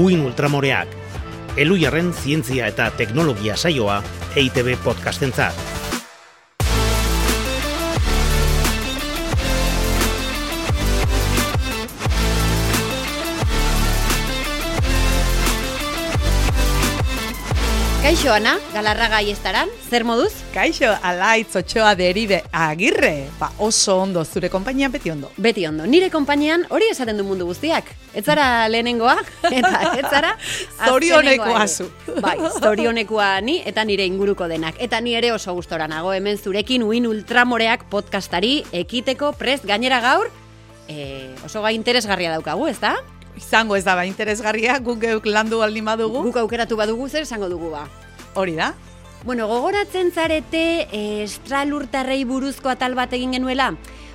Uin Ultramoreak, Elujarren zientzia eta teknologia saioa EITB podcastentzat. Kaixo, Ana, galarraga estaran, zer moduz? Kaixo, alaitz otxoa deribe agirre, ba oso ondo, zure konpainia beti ondo. Beti ondo, nire konpainian hori esaten du mundu guztiak. Ez zara lehenengoa, eta ez zara Zorionekoa zu. Bai, zorionekoa ni eta nire inguruko denak. Eta ni ere oso gustora nago hemen zurekin uin ultramoreak podcastari ekiteko prest gainera gaur, e, oso gai interesgarria daukagu, ez da? Izango ez da ba interesgarria, guk geuk landu baldin badugu. Guk aukeratu badugu zer esango dugu ba. Hori da. Bueno, gogoratzen zarete eh, estralurtarrei buruzko atal bat egin genuela?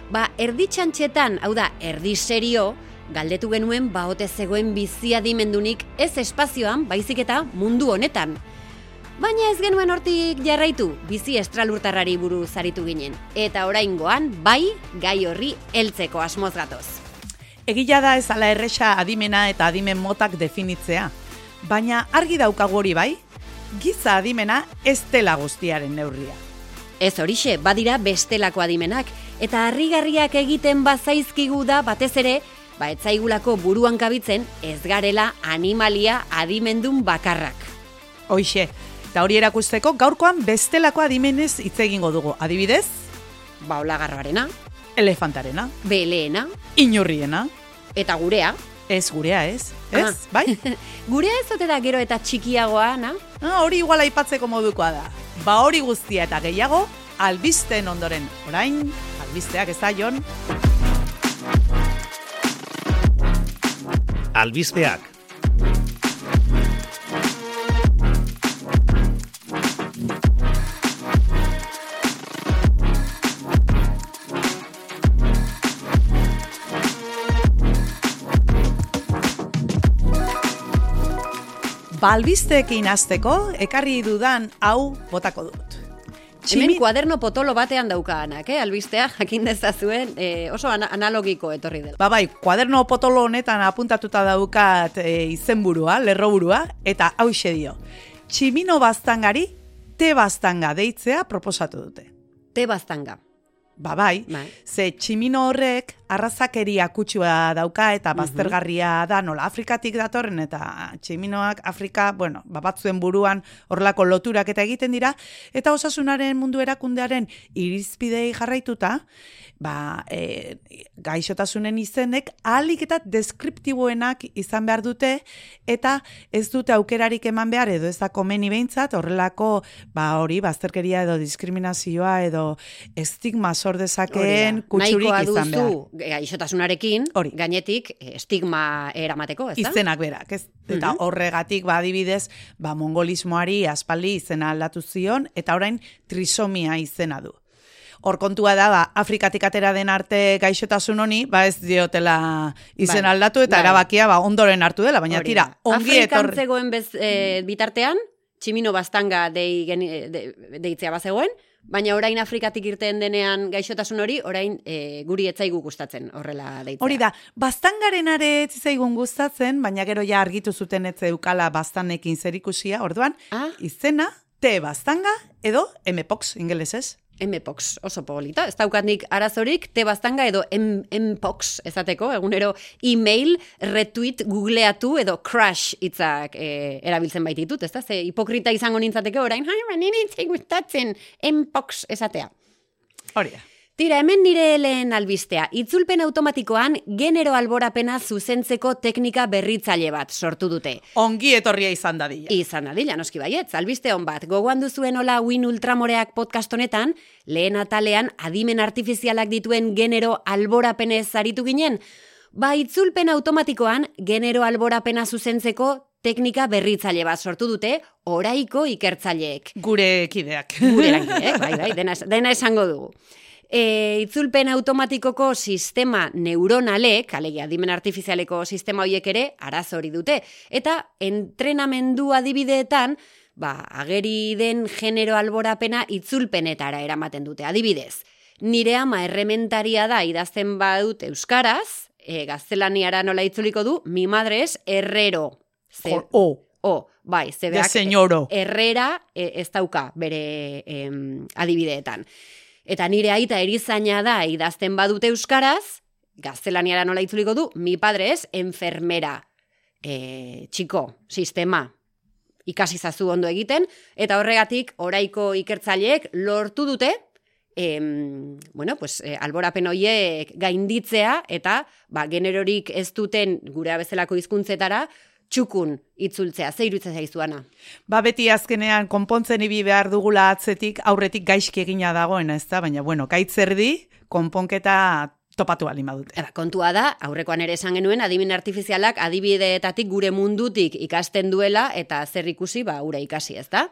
Ba, erdi txantxetan, hau da, erdi serio, galdetu genuen baote zegoen bizia dimendunik ez espazioan, baizik eta mundu honetan. Baina ez genuen hortik jarraitu, bizi estralurtarrari buruz aritu ginen. Eta oraingoan, bai, gai horri heltzeko asmoz gatoz. Egila da ez ala erresa adimena eta adimen motak definitzea. Baina argi daukagu hori bai, giza adimena ez dela guztiaren neurria. Ez horixe, badira bestelako adimenak, eta harrigarriak egiten bazaizkigu da batez ere, ba etzaigulako buruan kabitzen ez garela animalia adimendun bakarrak. Hoixe, eta hori erakusteko gaurkoan bestelako adimenez hitz egingo dugu. Adibidez, Ba, olagarroarena, elefantarena, beleena, inurriena, eta gurea. ez gurea ez, ez, Ah. bai? Gurea ez ote da gero eta txikiagoa, na? Ah, hori igual aipatzeko modukoa da. Ba hori guztia eta gehiago, albisten ondoren. Orain, albisteak ez da, Jon? Albizteak, Ba albisteekin hasteko, ekarri dudan hau botako dut. Hemen kuaderno potolo batean daukaanak, eh? Albistea, jakin dezazuen, eh, oso ana- analogiko etorri dela. Ba bai, kuaderno potolo honetan apuntatuta daukat e, izenburua, lerroburua, eta hause dio. Tximino baztangari, te baztanga deitzea proposatu dute. Te baztanga. Ba bai, Bai. ze tximino horrek arrazakeria kutsua dauka eta baztergarria da nola Afrikatik datorren eta tximinoak Afrika, bueno, ba batzuen buruan horlako loturak eta egiten dira. Eta osasunaren mundu erakundearen irizpidei jarraituta, ba, e, gaixotasunen izenek ahalik eta deskriptiboenak izan behar dute eta ez dute aukerarik eman behar edo ez da komeni behintzat horrelako ba hori bazterkeria edo diskriminazioa edo estigma sor dezakeen kutsurik izan behar. duzu gaixotasunarekin, Hori. gainetik eh, estigma eramateko, ez da? Izenak berak, ez? Eta Mhm. horregatik badibidez, ba mongolismoari aspaldi izena aldatu zion eta orain trisomia izena du. Hor kontua da, ba, Afrikatik atera den arte gaixotasun honi, ba ez diotela izen Bai, aldatu eta bai. erabakia ba ondoren hartu dela, baina Hori tira, ongi Afrikan etorri. zegoen bez, eh, bitartean, tximino baztanga dei, geni, de, deitzea bazegoen, baina orain Afrikatik irten denean gaixotasun hori, orain eh, guri etzaigu gustatzen horrela deitzea. Hori da, baztangaren are ez zaigun gustatzen, baina gero ja argitu zuten ez zeukala baztanekin zerikusia, orduan, Ah, izena, te baztanga edo mpox ingelesez. Mpox, oso polita. Ez daukat arazorik, te baztanga edo Mpox ezateko, egunero e-mail, retweet, googleatu edo crash hitzak e, erabiltzen baititut, ez da? Ze hipokrita izango nintzateke orain, hai, nire itzai gustatzen Mpox esatea. Hori da. Tira, hemen nire lehen albistea. Itzulpen automatikoan genero alborapena zuzentzeko teknika berritzaile bat sortu dute. Ongi etorria izan dadila. Izan adila, noski baietz, albiste hon bat. Gogoan duzuen hola Win Ultramoreak podcast honetan, lehen atalean adimen artifizialak dituen genero alborapenez aritu ginen. Ba, itzulpen automatikoan genero alborapena zuzentzeko teknika berritzaile bat sortu dute oraiko ikertzaileek. Gure kideak. Gure langileek, bai, bai, dena, dena esango dugu. E, itzulpen automatikoko sistema neuronalek, alegia adimen artifizialeko sistema horiek ere, arazo hori dute. Eta entrenamendu adibideetan, ba, ageri den genero alborapena itzulpenetara eramaten dute. Adibidez, nire ama errementaria da idazten badut euskaraz, e, gaztelaniara nola itzuliko du, mi madre es herrero. Ze, O, o, bai, de zebeak señoro. herrera e, ez dauka bere em, adibideetan. Eta nire aita erizaina da idazten badute euskaraz, gaztelaniara nola itzuliko du, mi padre ez, enfermera, e, txiko, sistema, ikasi zazu ondo egiten, eta horregatik oraiko ikertzaileek lortu dute, em, bueno, pues, e, alborapen hoiek gainditzea, eta ba, generorik ez duten gure bezalako hizkuntzetara txukun itzultzea, ze iruditzen zaizuana. Ba beti azkenean konpontzen ibi behar dugula atzetik aurretik gaizki egina dagoena, ez da? Baina, bueno, gaitzerdi, konponketa topatu bali badute. Eba, kontua da, aurrekoan ere esan genuen, adimin artifizialak adibideetatik gure mundutik ikasten duela, eta zer ikusi, ba, ura ikasi, ez da?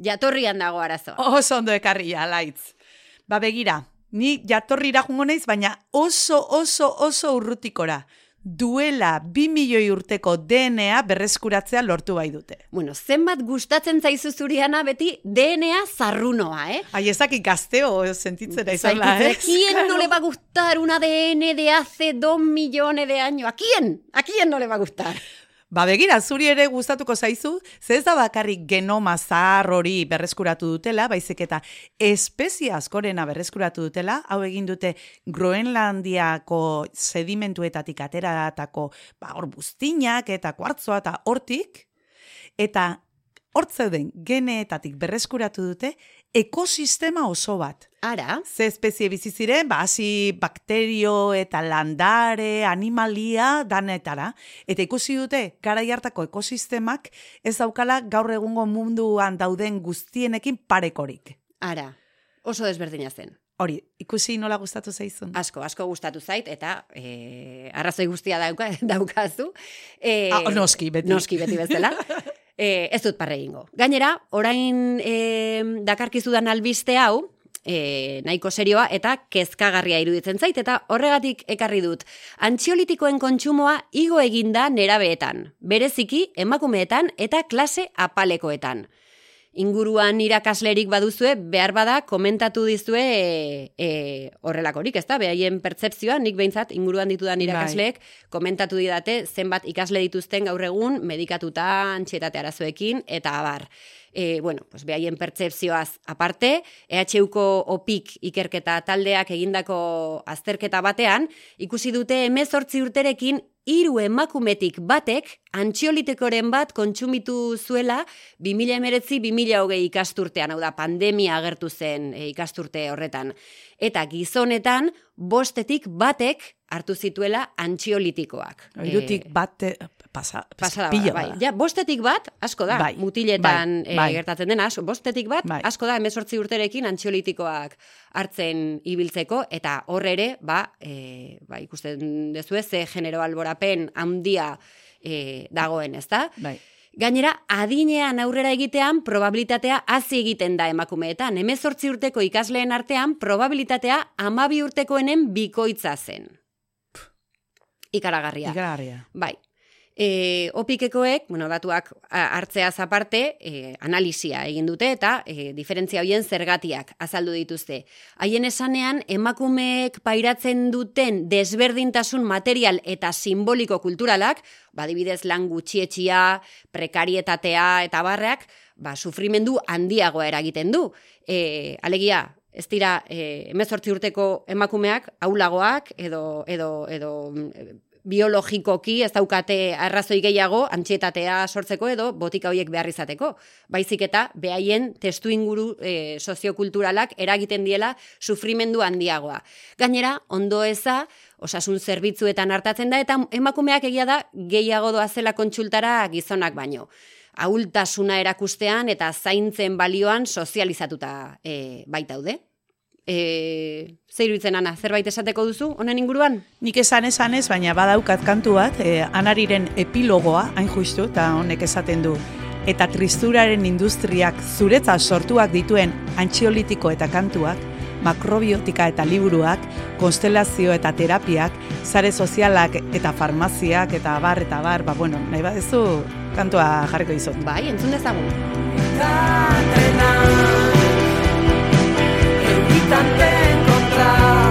Jatorrian dago arazoa. Oso ondo ekarria, laitz. Ba begira, ni jatorrira jungo naiz, baina oso, oso, oso urrutikora. Duela bi milioi urteko DNA berreskuratzea lortu bai dute. Bueno, zenbat gustatzen zaizu zuriana beti DNA zarrunoa, eh? Ai, ezakik gazteo sentitzen da izanla, Zaitut, eh? ¿Quién no le va a gustar un ADN de hace dos millones de años? ¿A quién? ¿A quién no le va a gustar? Ba begira, zuri ere gustatuko zaizu, ze ez da bakarrik genoma zahar hori berreskuratu dutela, baizik eta espezie askorena berreskuratu dutela, hau egin dute Groenlandiako sedimentuetatik ateratako ba, hor buztinak eta kuartzoa eta hortik, eta hortzeuden geneetatik berreskuratu dute ekosistema oso bat. Ara, Ze espezie bizi ziren, ba, hasi bakterio eta landare, animalia, danetara. Eta ikusi dute, gara hartako ekosistemak ez daukala gaur egungo munduan dauden guztienekin parekorik. ara, oso desberdina zen. Hori, ikusi nola gustatu zaizun. Asko, asko gustatu zait, eta e, arrazoi guztia dauka, daukazu. E, Ah, noski, beti. Noski, beti bezala. e, ez dut parre egingo. Gainera, orain e, dakarkizudan albiste hau, e, nahiko serioa eta kezkagarria iruditzen zait, eta horregatik ekarri dut. Antxiolitikoen kontsumoa igo eginda nerabeetan, bereziki emakumeetan eta klase apalekoetan inguruan irakaslerik baduzue, behar bada komentatu dizue e, e, horrelakorik, ezta? Behaien pertzepzioa, nik behintzat inguruan ditudan irakasleek komentatu didate zenbat ikasle dituzten gaur egun medikatuta antxietate arazoekin eta abar. E, bueno, pues behaien pertzepzioaz aparte, EHUko opik ikerketa taldeak egindako azterketa batean, ikusi dute emezortzi urterekin hiru emakumetik batek antxiolitekoren bat kontsumitu zuela 2019-2020 ikasturtean, hau da, pandemia agertu zen e, ikasturte horretan. Eta gizonetan, bostetik batek hartu zituela antxiolitikoak. Hirutik E, pasa, Pasada pila bai. bada. Ja, bostetik bat, asko da, Bai, mutiletan bai, eh, bai. gertatzen dena, asko- bostetik bat, Bai. asko da, emezortzi urterekin antxiolitikoak hartzen ibiltzeko, eta hor ere, ba, e, ba ikusten dezue, ze genero alborapen handia e, dagoen, ezta? Bai. Gainera, adinean aurrera egitean probabilitatea hazi egiten da emakumeetan. Hemezortzi urteko ikasleen artean probabilitatea amabi urtekoenen bikoitza zen. Ikaragarria. Ikaragarria. Bai. E, opikekoek, bueno, datuak hartzeaz aparte, e, analizia egin dute eta e, diferentzia hoien zergatiak azaldu dituzte. Haien esanean, emakumeek pairatzen duten desberdintasun material eta simboliko kulturalak, badibidez lan gutxietxia, prekarietatea eta barreak, ba, sufrimendu handiagoa eragiten du. E, alegia, ez dira, e, urteko emakumeak, aulagoak, edo, edo, edo biologikoki ez daukate arrazoi gehiago antxietatea sortzeko edo botika horiek behar izateko. Baizik eta behaien testu inguru e, soziokulturalak eragiten diela sufrimendu handiagoa. Gainera, ondo eza, osasun zerbitzuetan hartatzen da eta emakumeak egia da gehiago doazela kontsultara gizonak baino. Ahultasuna erakustean eta zaintzen balioan sozializatuta e, baitaude. E, zer iruditzen, Ana, zerbait esateko duzu, honen inguruan? Nik esan esan ez, baina badaukat kantu bat, eh, anariren epilogoa, hain justu, eta honek esaten du. Eta tristuraren industriak zuretzat sortuak dituen antxiolitiko eta kantuak, makrobiotika eta liburuak, konstelazio eta terapiak, sare sozialak eta farmaziak eta bar eta bar, ba bueno, nahi badezu kantua jarriko dizut. Bai, entzun dezagun. instante encontrar.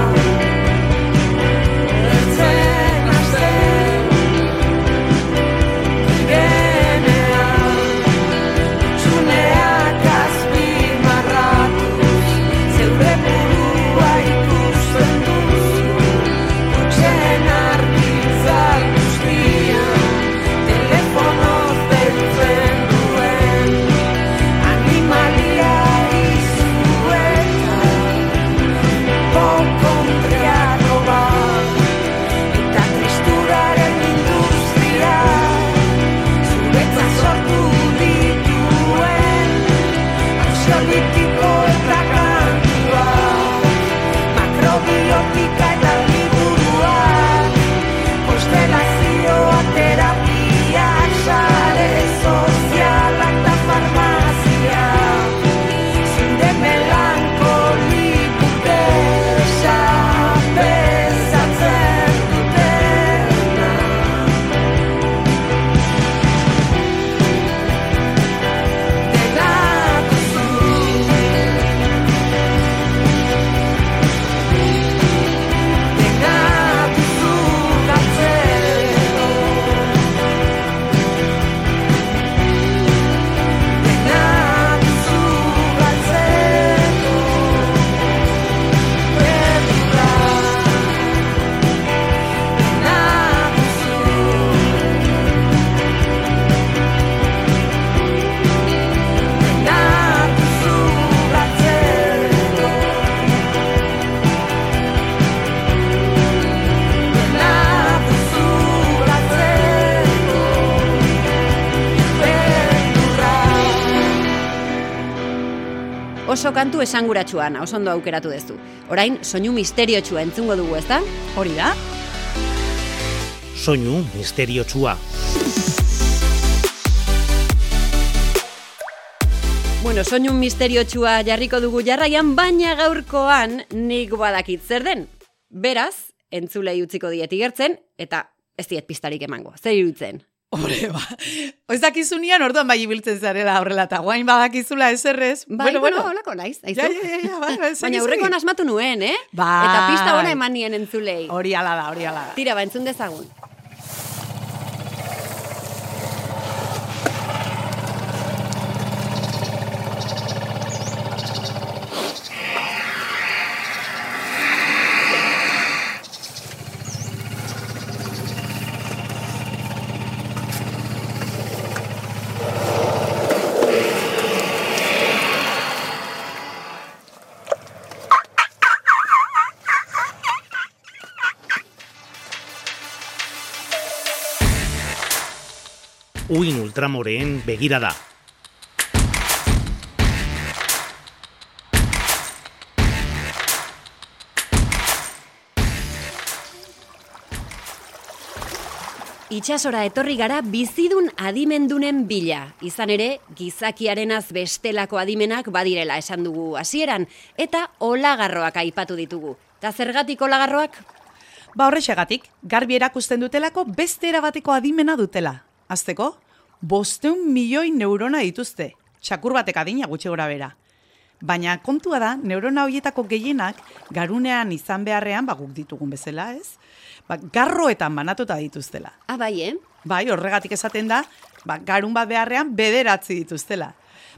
Oso kantu esanguratsuan, oso ondo aukeratu dezu. Orain, soinu misteriotsua entzungo dugu, ezta? Hori da? Soinu misteriotsua. Bueno, soinu misteriotsua jarriko dugu jarraian, baina gaurkoan nik badakit zer den. Beraz, entzulei utziko diet igertzen, eta ez diet pistarik emango. Zer iruditzen? Hore, ba. Oiz dakizunean orduan bai ibiltzen zarela horrela, eta guain badakizula eserrez. Bai, bueno, bueno, holako naiz. Ja, ja, ja, bai, bai, Baina segi, aurreko segi. asmatu nuen, eh? Bai. Eta pista ona eman nien entzulei. Hori ala da, hori ala da. Tira, ba, entzun dezagun. Ultramoreen begirada. Itxasora etorri gara bizidun adimendunen bila. Izan ere, gizakiarenaz bestelako adimenak badirela esan dugu hasieran eta olagarroak aipatu ditugu. Ta zergatik olagarroak? Ba horrexegatik, garbi erakusten dutelako beste erabateko adimena dutela. Azteko, bosteun milioi neurona dituzte. Txakur batek adina gutxi gora bera. Baina kontua da, neurona horietako gehienak garunean izan beharrean ba guk ditugun bezala, ez? Ba, garroetan banatuta dituztela. Ah, bai, eh? Bai, horregatik esaten da, ba, garun bat beharrean bederatzi dituztela.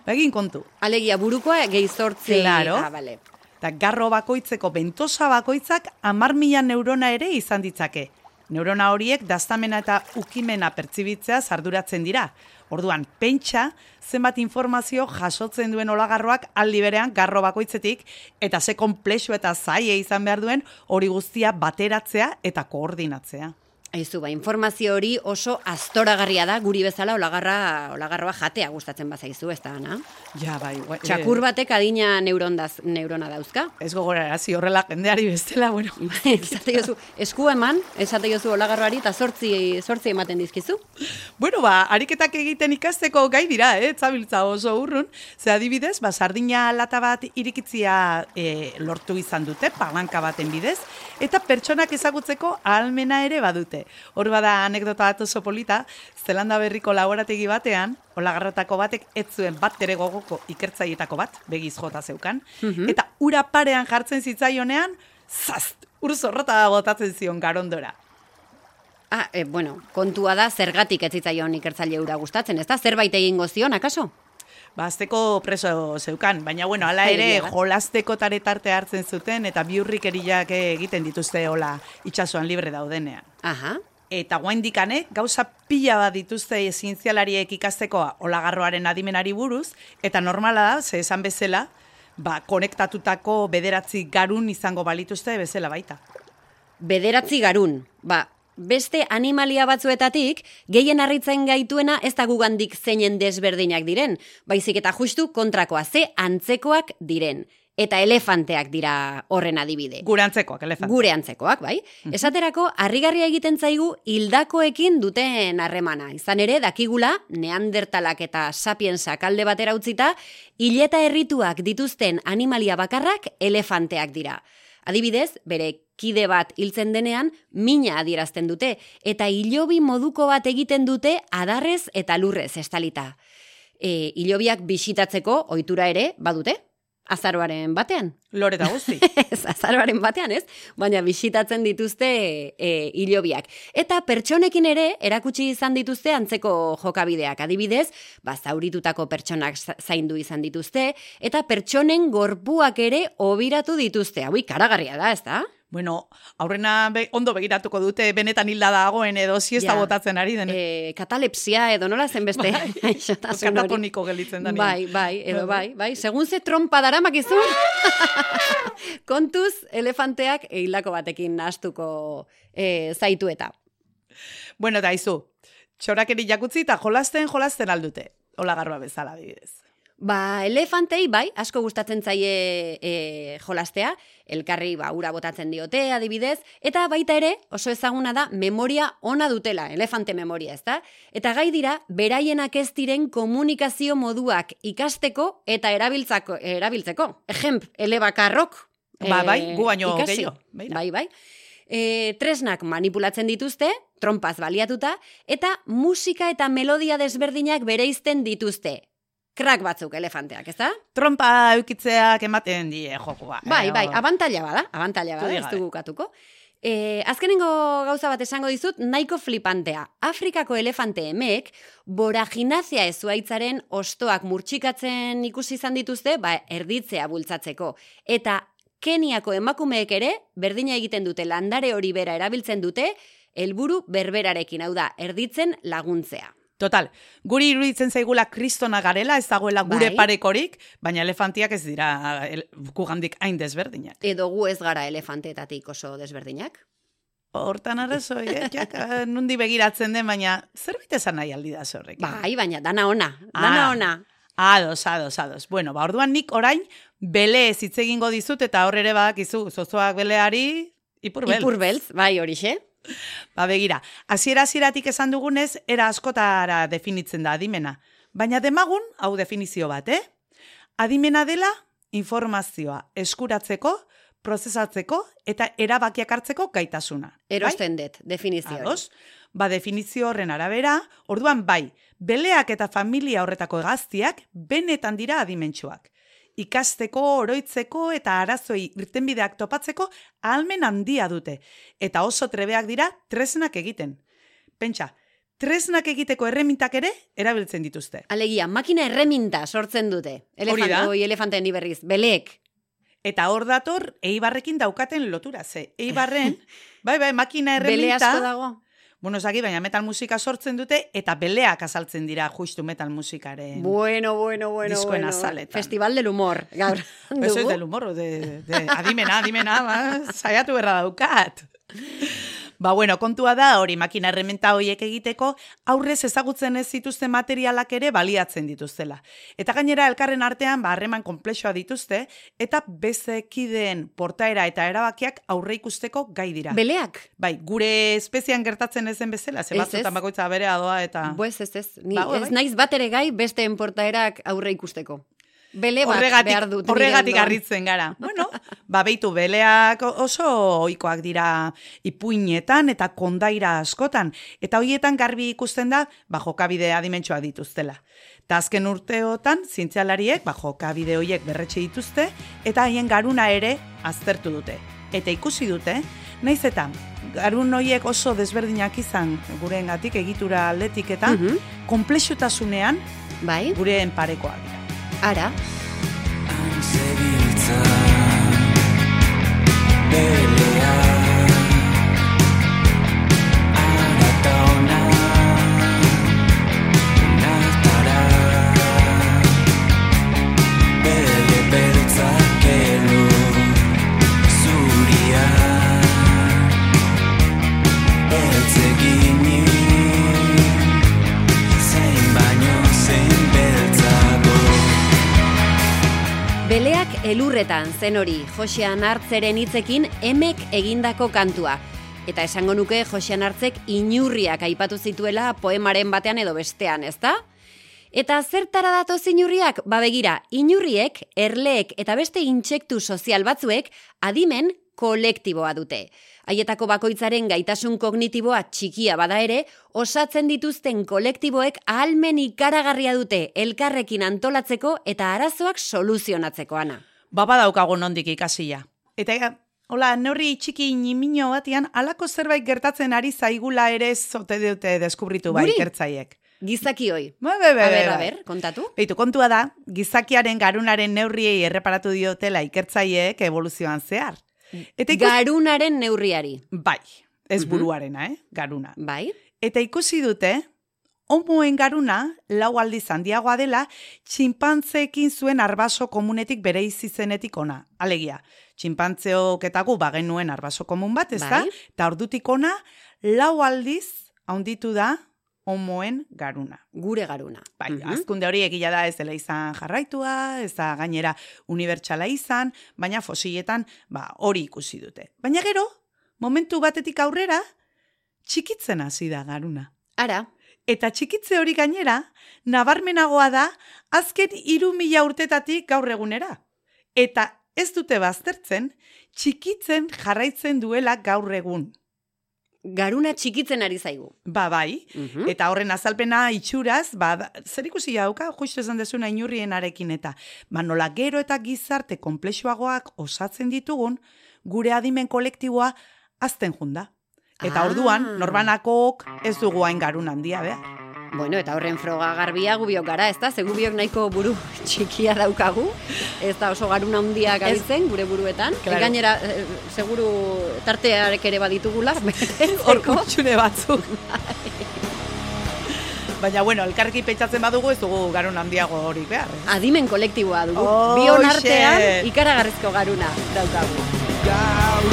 Ba, egin kontu. Alegia burukoa gehi zortzi. Claro. Ah, bale. Eta garro bakoitzeko bentosa bakoitzak amar mila neurona ere izan ditzake. Neurona horiek daztamena eta ukimena pertsibitzea arduratzen dira. Orduan, pentsa zenbat informazio jasotzen duen olagarroak aldi berean garro bakoitzetik eta ze konplexu eta zaie izan behar duen hori guztia bateratzea eta koordinatzea. Aizu, ba, informazio hori oso astoragarria da, guri bezala olagarra, olagarroa jatea gustatzen bazaizu, ez da, na? Ja, bai. gua- Txakur batek adina neurondaz, neurona dauzka. Eh, ez gogorarazi horrela jendeari bestela, bueno. esate jozu, esku eman, esate jozu olagarroari, eta sortzi, sortzi ematen dizkizu. Bueno, ba, ariketak egiten ikasteko gai dira, eh? Zabiltza oso urrun. Ze adibidez, ba, sardina lata bat irikitzia e, lortu izan dute, palanka baten bidez, eta pertsonak ezagutzeko ahalmena ere badute. Hor bada anekdota bat oso polita, Zelanda berriko laborategi batean, olagarrotako batek ez zuen bat ere gogoko ikertzaietako bat, begiz jota zeukan, eta ura parean jartzen zitzaionean, zast, ur zorrota botatzen zion garondora. Ah, e, bueno, kontua da zergatik ez zitzaion ikertzaile ura gustatzen, ez da? Zerbait egingo zion, akaso? Ba, azteko preso zeukan, baina bueno, hala ere jolasteko taretarte hartzen zuten eta biurrikeriak egiten dituzte hola itsasoan libre daudenean. Aha. Eta guaindikane, gauza pila bat dituzte zientzialariek ikasteko olagarroaren adimenari buruz, eta normala da, ze esan bezala, ba, konektatutako bederatzi garun izango balituzte bezala baita. Bederatzi garun, ba, beste animalia batzuetatik, gehien harritzen gaituena ez da gugandik zeinen desberdinak diren, baizik eta justu kontrakoa, ze antzekoak diren. Eta elefanteak dira horren adibide. Gurantzekoak, elefant. Gure antzekoak, bai? Esaterako, harrigarria egiten zaigu hildakoekin duten harremana. Izan ere, dakigula, neandertalak eta sapiensak alde batera utzita, hileta herrituak dituzten animalia bakarrak elefanteak dira. Adibidez, bere kide bat hiltzen denean, mina adierazten dute, eta hilobi moduko bat egiten dute adarrez eta lurrez estalita. E, hilobiak bisitatzeko ohitura ere badute, azaroaren batean. Lore eta guzti. ez, azaroaren batean, ez? Baina bisitatzen dituzte e, hilobiak. Eta pertsonekin ere erakutsi izan dituzte antzeko jokabideak. Adibidez, ba, zauritutako pertsonak za- zaindu izan dituzte, eta pertsonen gorpuak ere obiratu dituzte. Hau ikaragarria da, ez da? Bueno, aurrena be, ondo begiratuko dute benetan hilda dagoen edo siesta Ja. botatzen ari den. E, katalepsia edo nola zen beste Bai. Katatoniko gelitzen da. Bai, bai, edo bai, bai. Segun ze trompa daramak izun. Kontuz, elefanteak hildako batekin nahastuko e, zaitu eta. Bueno, eta izu, txorakeri jakutzi eta jolasten jolasten aldute. Olagarroa bezala, adibidez. Ba, elefantei, bai, asko gustatzen zaie e, jolastea, elkarri ba, ura botatzen diote, adibidez, eta baita ere, oso ezaguna da, memoria ona dutela, elefante memoria, ezta? Eta gai dira, beraienak ez diren komunikazio moduak ikasteko eta erabiltzako, erabiltzeko. Ejemp, elebakarrok. Ba, eh, bai, gu baino gehiago, begira. Bai, bai. E, tresnak manipulatzen dituzte, trompaz baliatuta, eta musika eta melodia desberdinak bereizten dituzte. Krak batzuk elefanteak, ez da? Trompa eukitzeak ematen die jokua. Bai, Eh, bai, hor- abantaila bada, abantaila bada, ez dugu katuko. E, azkenengo gauza bat esango dizut, nahiko flipantea. Afrikako elefante emek, boraginazia ezuaitzaren ostoak murtsikatzen ikusi izan dituzte, ba, erditzea bultzatzeko. Eta Keniako emakumeek ere, berdina egiten dute landare hori bera erabiltzen dute, helburu berberarekin, hau da, erditzen laguntzea. Total, guri iruditzen zaigula kristona garela, ez dagoela gure Bai. parekorik, baina elefantiak ez dira el, gugandik hain desberdinak. Edo gu ez gara elefanteetatik oso desberdinak. Hortan arrazoi, eh? Jak, nundi begiratzen den, baina zerbait esan nahi aldi da zorrek. Bai, baina dana ona, dana Ah. ona. Ados, ados, ados. Bueno, ba, orduan nik orain bele ez hitz egingo dizut eta hor ere badakizu zozoak beleari ipur bel. Ipur beltz, bai horixe. Ba begira, hasiera hasieratik esan dugunez, era askotara definitzen da adimena. Baina demagun, hau definizio bat, eh? Adimena dela informazioa eskuratzeko, prozesatzeko eta erabakiak hartzeko gaitasuna. Erosten dut, definizio. Ados? Ba, definizio horren arabera, orduan bai, beleak eta familia horretako hegaztiak benetan dira adimentsuak. Ikasteko, oroitzeko eta arazoi irtenbideak topatzeko ahalmen handia dute. Eta oso trebeak dira tresnak egiten. Pentsa, tresnak egiteko erremintak ere erabiltzen dituzte. Alegia, makina erreminta sortzen dute. Hori da. Elefante, oi, elefanteen berriz, beleek. Eta hor dator, eibarrekin daukaten lotura, ze. Eibarren, bai, bai, makina Bele erreminta... asko dago. Bueno, zaki, baina metal musika sortzen dute eta beleak azaltzen dira justu metal musikaren. Bueno, bueno, bueno, Diskoen bueno. azaletan. Festival del humor, gaur. Eso es del humor, de, de adimena, adimena, ba, saiatu berra daukat. Ba, bueno, kontua da hori makina errementa horiek egiteko aurrez ezagutzen ez zituzte materialak ere baliatzen dituztela. Eta gainera elkarren artean ba harreman konplexoa dituzte eta bezekideen portaera eta erabakiak aurre ikusteko gai dira. Beleak? bai, gure espezian gertatzen ezen bezala, ze Ez, batzutan ez. bakoitza bere doa eta... Bo ez, ez. Ni, Ba, ez bai. naiz bat ere gai beste enportaerak aurre ikusteko. Bele bat horregatik, behar dut. horregatik harritzen gara. Bueno, ba beitu beleak oso ohikoak dira ipuinetan eta kondaira askotan eta hoietan garbi ikusten da ba jokabide adimentsuak dituztela. Ta azken urteotan zientzialariek ba jokabide hoiek berretxe dituzte eta haien garuna ere aztertu dute. Eta ikusi dute, naiz eta garun hoiek oso desberdinak izan gureengatik egitura aldetik eta Mhm. konplexutasunean Bai, gureen parekoak dira. Ara. Zebiltza elurretan zen hori, Josean hartzeren hitzekin emek egindako kantua. Eta esango nuke Josean hartzek inurriak aipatu zituela poemaren batean edo bestean, ezta? Eta zertara datoz inurriak? Ba begira, inurriek, erleek eta beste intsektu sozial batzuek adimen kolektiboa dute. Haietako bakoitzaren gaitasun kognitiboa txikia bada ere, osatzen dituzten kolektiboek ahalmen ikaragarria dute elkarrekin antolatzeko eta arazoak soluzionatzeko ana. Baba daukago nondik ikasia. Eta hola, neurri txiki nimino batean, alako zerbait gertatzen ari zaigula ere zote dute deskubritu bai ikertzaiek. Gizaki hoi. Ba, be, be, A be, ber, a be. ber, kontatu. Beitu, kontua da, gizakiaren garunaren neurriei erreparatu diotela ikertzaiek evoluzioan zehar. Eta ikus... Garunaren neurriari. Bai, ez buruarena, eh? Garuna. Bai? Eta ikusi dute, homoen garuna, lau aldiz handiagoa dela, txinpantzeekin zuen arbaso komunetik bere izenetik ona. Alegia, txinpantzeok eta gu bagenuen arbaso komun bat, ez da? Bai. Eta ordutik ona, lau aldiz haunditu da homoen garuna. Gure garuna. Bai, Mhm. azkunde hori egila da ez dela izan jarraitua, ez da gainera unibertsala izan, baina fosiletan ba, hori ikusi dute. Baina gero, momentu batetik aurrera, txikitzen hasi da garuna. Ara, Eta txikitze hori gainera, nabarmenagoa da, azken iru mila urtetatik gaur egunera. Eta ez dute baztertzen, txikitzen jarraitzen duela gaur egun. garuna txikitzen ari zaigu. Ba bai, Mhm. Eta horren azalpena itxuraz, ba, da- zer ikusi dauka, justu esan dezuna inurrienarekin eta, ba, nola gero eta gizarte komplexuagoak osatzen ditugun, gure adimen kolektiboa azten junda. Eta Ah. orduan, norbanakok ez dugu hain garun handia, behar. Bueno, eta horren froga garbia gubiok gara, ez da? Ze gubiok nahiko buru txikia daukagu, ez da oso garuna handia gabitzen gure buruetan. Claro. Gainera, eh, seguru tartearek ere baditugula, Hor betetzeko. kutsune batzuk. Baina, bueno, elkarrekin pentsatzen badugu ez dugu garun handiago horik behar. eh? Adimen kolektiboa dugu. Oh, Bion artean ikaragarrizko garuna daukagu. Gaur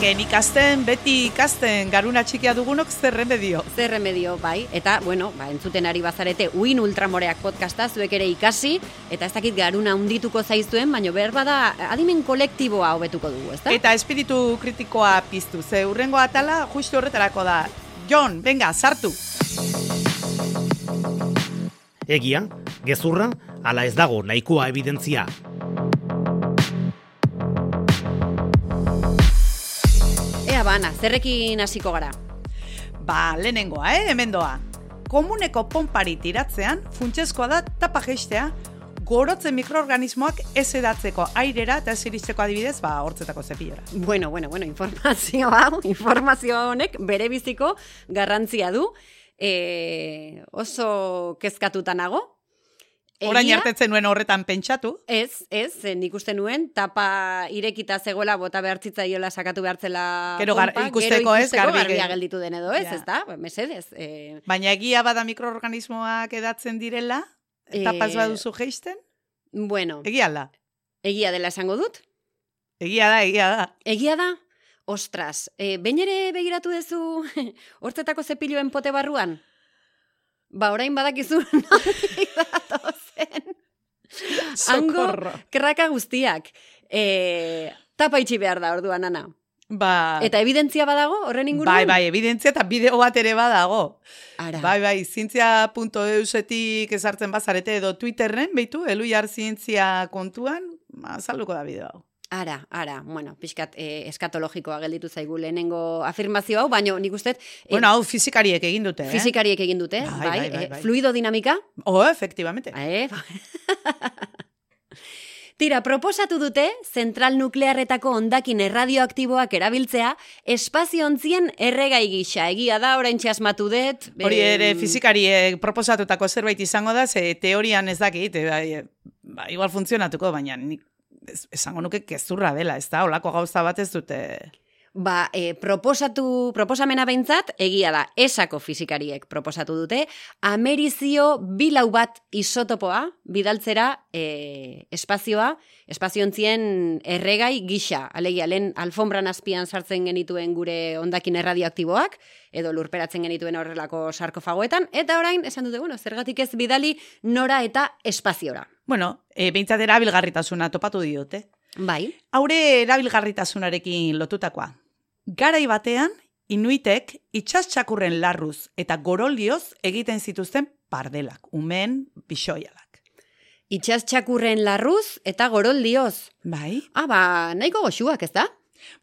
Txarraken ikasten, beti ikasten, garuna txikia dugunok zer remedio. Zer remedio, bai, eta, bueno, ba, entzuten ari bazarete, uin ultramoreak podcasta, zuek ere ikasi, eta ez dakit garuna undituko zaizuen, baina behar bada adimen kolektiboa hobetuko dugu, ez da? Eta espiritu kritikoa piztu, ze urrengo atala justu horretarako da. Jon, venga, sartu. Egia, gezurra, ala ez dago nahikoa evidentzia. Ea bana, zerrekin hasiko gara. Ba, lehenengoa, eh, hemen doa. Komuneko pompari tiratzean, funtsezkoa da tapa jeistea, gorotzen mikroorganismoak ez edatzeko airera eta ez iristeko adibidez, ba, hortzetako zepillora. Bueno, bueno, bueno, informazio hau, informazio honek bere biziko garrantzia du. E, oso kezkatuta nago. Orain Egia? artetzen nuen horretan pentsatu, Ez, ez, eh, nik uste nuen, tapa irekita zegoela, bota behartzitzaiola sakatu behartzela Gero gar- pompa, ikusteko, ez, ikusteko garbi- garbia gelditu den edo, ez, Ja. ez da? Mesedez, eh, baina egia bada mikroorganismoak edatzen direla, Eh, tapa ez baduzu jeisten, bueno, egia da. egia dela esango dut? Egia da, egia da. Egia da? Ostras, e, behin ere begiratu duzu hortzetako zepiluen pote barruan? Ba, orain badakizu datozen. Hango kraka guztiak. E, tapa itxi behar da orduan, ana. Ba, Eta evidentzia badago horren inguruan? bai, bai, evidentzia eta bideo bat ere badago. Ara. Bai, bai, zientzia.eusetik ezartzen bazarete edo Twitterren, beitu, eluiar zientzia kontuan, azalduko da bideo hau. Ara, ara, bueno, pixkat e, eskatologikoa gelditu zaigu lehenengo afirmazio hau, baina nik uste, e, Bueno, hau fizikariek egin dute, eh? fizikariek egin dute, Bai, bai, bai, bai, e, bai. fluido dinamika, Oh, efectivamente. Eh? Tira, proposatu dute zentral nuklearretako ondakin erradioaktiboak erabiltzea espaziontzien erregai gisa. Egia da, orain asmatu dut. Hori ere fizikariek proposatutako zerbait izango da, ze teorian ez dakit, e, bai, ba, igual funtzionatuko, baina nik ez- esango nuke kezurra dela, ez da, olako gauza bat ez dute... Ba, e, proposatu, proposamena behintzat, egia da, esako fizikariek proposatu dute, amerizio bilau bat isotopoa bidaltzera e, espazioa, espaziontzien erregai gisa. Alegia, lehen alfombran azpian sartzen genituen gure ondakin erradioaktiboak, edo lurperatzen genituen horrelako sarkofagoetan, eta orain, esan dute, bueno, zergatik ez bidali nora eta espaziora. Bueno, e, behintzat erabilgarritasuna topatu diote. Bai, Haure erabilgarritasunarekin lotutakoa. Garai batean, inuitek itxastxakurren larruz eta gorolioz egiten zituzten pardelak, umen bixoialak. Itxas txakurren larruz eta goroldioz. Bai, Ah, ba, nahiko goxuak, ez da?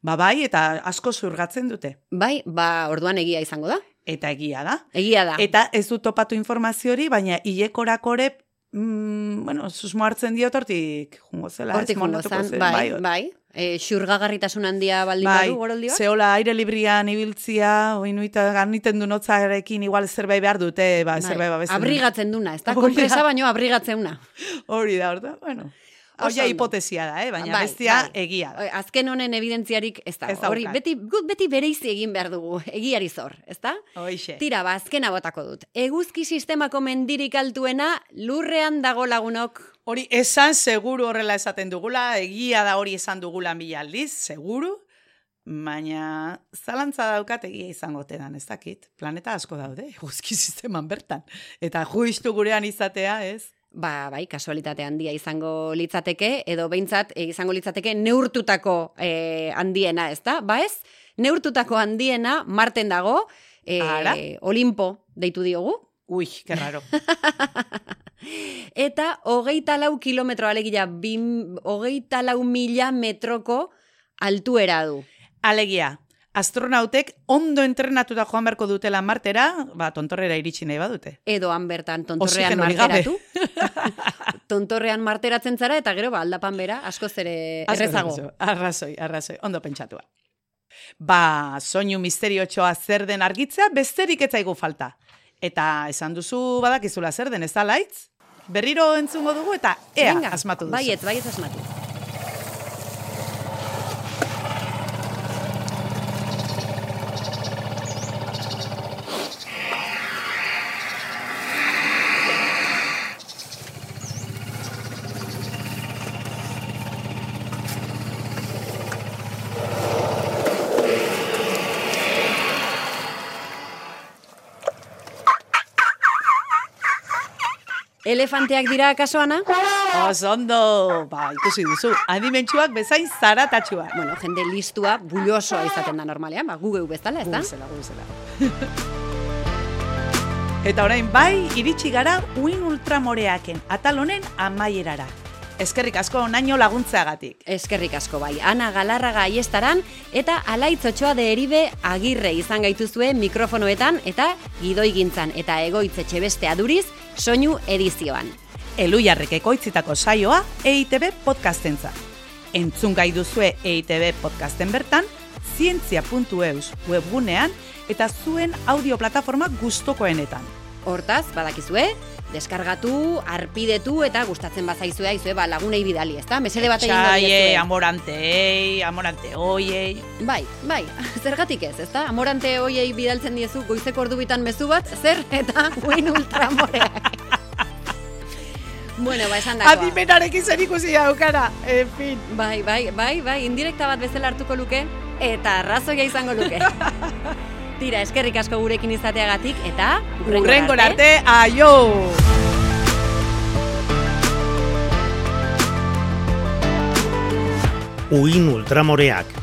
ba bai, eta asko zurgatzen dute. Bai, ba, orduan egia izango da. Eta egia da. Egia da. Eta ez du topatu informazio hori, baina hilekorakore, mm, bueno, susmo hartzen diot hortik jungo zela. Hortik jungo zan, zen, bai, bai. E, xurgagarritasun handia baldin Bai, badu goroldioak? zeola aire librian ibiltzia, oinuita ganiten du notzarekin igual zerbait behar dute, ba, zerbait babesten. Abrigatzen duna, ez da? Konpresa baino abrigatzen una. Hori da, orda, bueno. Ondo. hipotesia da, eh? baina Bai, bestia bai. egia da. Azken honen evidentziarik ez da. Hori, beti, gut beti bereizi egin behar dugu, egiari zor, ez da? Hoixe. Tira, ba, azkena botako dut. Eguzki sistemako mendirik altuena lurrean dago lagunok. Hori esan seguru horrela esaten dugula, egia da hori esan dugula mila aldiz, seguru, baina zalantza daukat egia izango tedan, ez dakit. Planeta asko daude, eguzki sisteman bertan. Eta juistu gurean izatea, ez? Ba, bai, kasualitate handia izango litzateke, edo behintzat eh, izango litzateke neurtutako eh, handiena, ez da? Ba ez, neurtutako handiena marten dago, eh, Ara. Olimpo deitu diogu, Ui, que raro. eta hogeita lau kilometro alegia, bim, hogeita lau mila metroko altuera du. Alegia, astronautek ondo entrenatuta joan beharko dutela martera, ba, tontorrera iritsi nahi badute. Edo han bertan tontorrean marteratu. tontorrean marteratzen zara eta gero ba aldapan bera askoz ere errezago. Arrazoi, Arrazoi, arrazoi, ondo pentsatua. Ba, soinu misteriotxoa zer den argitzea, besterik ez zaigu falta. Eta esan duzu badakizula zer den, ez da laitz? Berriro entzungo dugu eta ea Venga, asmatu duzu. Baietz, baietz asmatu. Elefanteak dira kasoana? Oso ondo, ba, ikusi duzu, adimentsuak bezain zaratatxua. Bueno, jende listua, bullosoa izaten da normalean, ba, gu geu bezala, ez da? Guzela, guzela. Eta orain bai, iritsi gara uin ultramoreaken, atal honen amaierara. Eskerrik asko naino laguntzeagatik. Eskerrik asko bai, Ana Galarraga aiestaran eta alaitzotxoa de eribe agirre izan gaituzue mikrofonoetan eta gidoi gintzan eta egoitzetxe beste aduriz soinu edizioan. Elu jarrek ekoitzitako saioa EITB podcastentza. Entzun gai duzue EITB podcasten bertan, zientzia.eus webgunean eta zuen audioplataforma gustokoenetan. Hortaz, badakizue, deskargatu, arpidetu eta gustatzen bazaizue aizue ba, lagunei bidali, ezta? Mesede bat egingo Txaie, diezue. amorantei, amorante oiei. Bai, bai, zergatik ez, ezta? Amorante hoiei bidaltzen diezu goizeko ordubitan mezu bat, zer eta uin ultramoreak. bueno, ba, esan dakoa. Adimenarekin zer ikusi daukara, en fin. Bai, bai, bai, bai, indirekta bat bezala hartuko luke, eta arrazoia izango luke. Tira, eskerrik asko gurekin izateagatik, eta Urrengo arte, aio! Uin ultramoreak